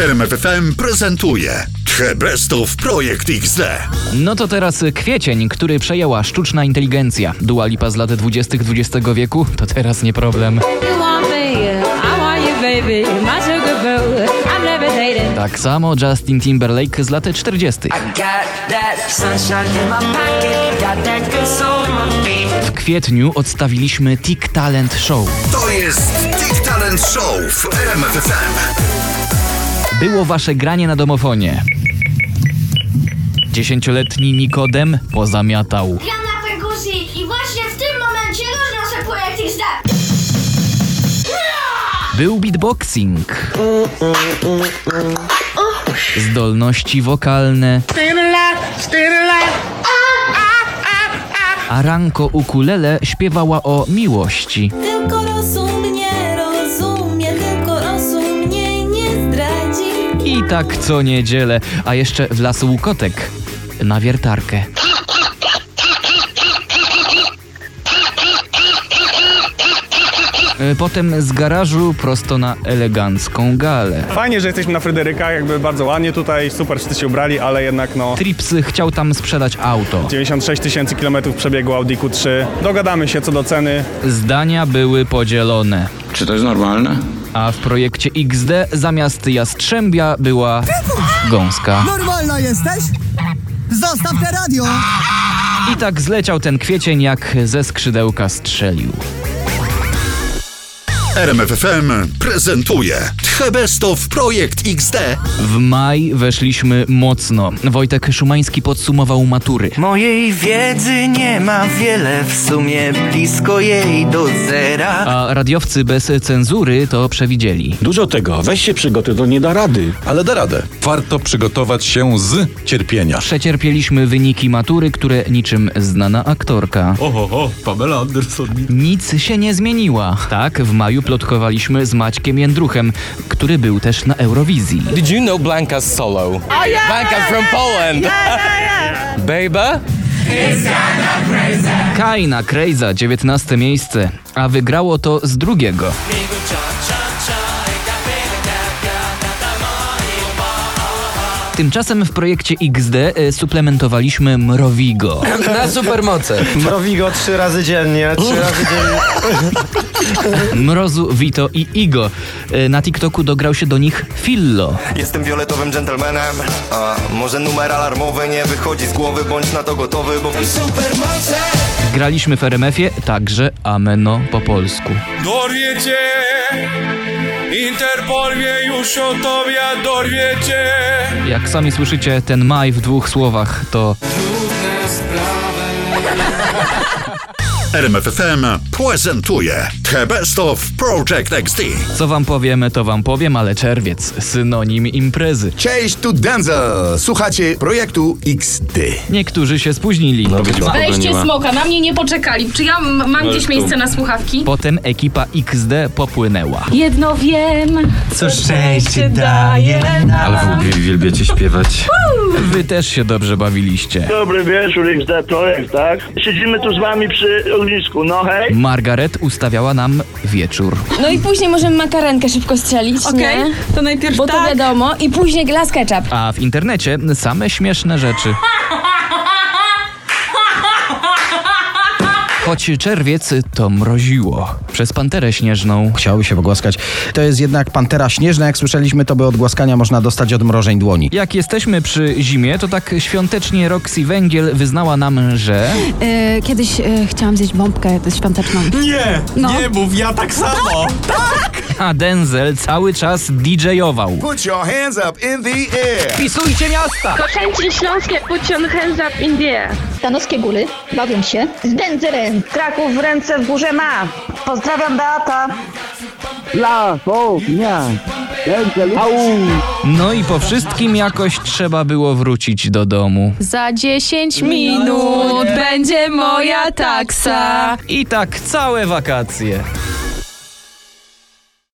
RMFFM prezentuje The Best of Projekt XD. No to teraz kwiecień, który przejęła sztuczna inteligencja. Dua Lipa z lat 20. XX wieku to teraz nie problem. Tak samo Justin Timberlake z lat 40. Got that sunshine in my pocket, got that good soul in my feet. W kwietniu odstawiliśmy Tick Talent Show. To jest Tick Talent Show w RMFFM. Było wasze granie na domofonie. Dziesięcioletni Nikodem pozamiatał. Gram na perkusji i właśnie w tym momencie roznoszę projekt XD. Był beatboxing. Zdolności wokalne. A Ranko ukulele śpiewała o miłości. Tylko rozum I tak co niedzielę, a jeszcze w las łukotek na wiertarkę. E, Potem z garażu prosto na elegancką galę. Fajnie, że jesteśmy na Fryderyka, jakby bardzo ładnie tutaj, super wszyscy się ubrali, ale jednak no Trips chciał tam sprzedać auto. 96 tysięcy kilometrów przebiegu Audi Q3. Dogadamy się co do ceny. Zdania były podzielone. Czy to jest normalne? A w projekcie XD zamiast jastrzębia była gąska. Normalna jesteś? Zostaw te radio! I tak zleciał ten kwiecień jak ze skrzydełka strzelił. RMFFM prezentuje The Best of Projekt XD. W maj weszliśmy mocno. Wojtek Szumański podsumował matury. Mojej wiedzy nie ma wiele, w sumie blisko jej do zera. A radiowcy bez cenzury to przewidzieli. Dużo tego, weź się przygotuj, to nie da rady. Ale da radę. Warto przygotować się z cierpienia. Przecierpieliśmy wyniki matury, które niczym znana aktorka. Oho, ho, Pamela Anderson. Nic się nie zmieniła. Tak, w maju plotkowaliśmy z Maćkiem Jędruchem, który był też na Eurowizji. Did you know Blanca's solo? Blanca's from Poland. Baby? Kaina Krejza, 19 miejsce, a wygrało to z drugiego. Tymczasem w projekcie XD y, suplementowaliśmy Mrowigo. Na supermoce. Mrowigo trzy razy dziennie, trzy razy dziennie. Mrozu, Vito i Igo. Y, Na TikToku dograł się do nich Fillo. Jestem fioletowym dżentelmenem A może numer alarmowy nie wychodzi z głowy Bądź na to gotowy, bo supermoce Graliśmy w RMF-ie także Ameno po polsku. Dorwiecie, Interpol wie już o tobie, dorwiecie. Jak sami słyszycie, ten maj w dwóch słowach to RMFFM prezentuje The Best of Projekt XD. co wam powiemy, to wam powiem, ale czerwiec, synonim imprezy. Cześć, tu Denzel. Słuchacie projektu XD. Niektórzy się spóźnili. Weźcie smoka, na mnie nie poczekali. Czy ja mam gdzieś miejsce na słuchawki? Potem ekipa XD popłynęła. Jedno wiem, Co szczęście daje Ale wy uwielbiacie śpiewać. Wy też się dobrze bawiliście. Dobry wieczór, XD Projekt, tak? Siedzimy tu z wami przy ognisku, no hej. Margaret ustawiała nam wieczór. No i później możemy makarenkę szybko strzelić, Okej, nie? to najpierw Bo to tak. wiadomo. I później glass ketchup. A w internecie same śmieszne rzeczy. Choć czerwiec to mroziło. Przez panterę śnieżną. Chciałoby się pogłaskać. To jest jednak pantera śnieżna, jak słyszeliśmy, to by od głaskania można dostać odmrożeń dłoni. Jak jesteśmy przy zimie, to tak świątecznie Roxy Węgiel wyznała nam, że... E, kiedyś e, chciałam zjeść bombkę świąteczną. Nie, No. nie mów, ja tak samo. A Denzel cały czas DJ-ował. Put your hands up in the air. Pisujcie miasta! Koszęcin Śląskie, put your hands up in the air. Stanowskie góry bawią się z Denzerem. Kraków w ręce w górze ma. Pozdrawiam Beata. No i po wszystkim jakoś trzeba było wrócić do domu. Za 10 minut będzie moja taksa. I tak całe wakacje.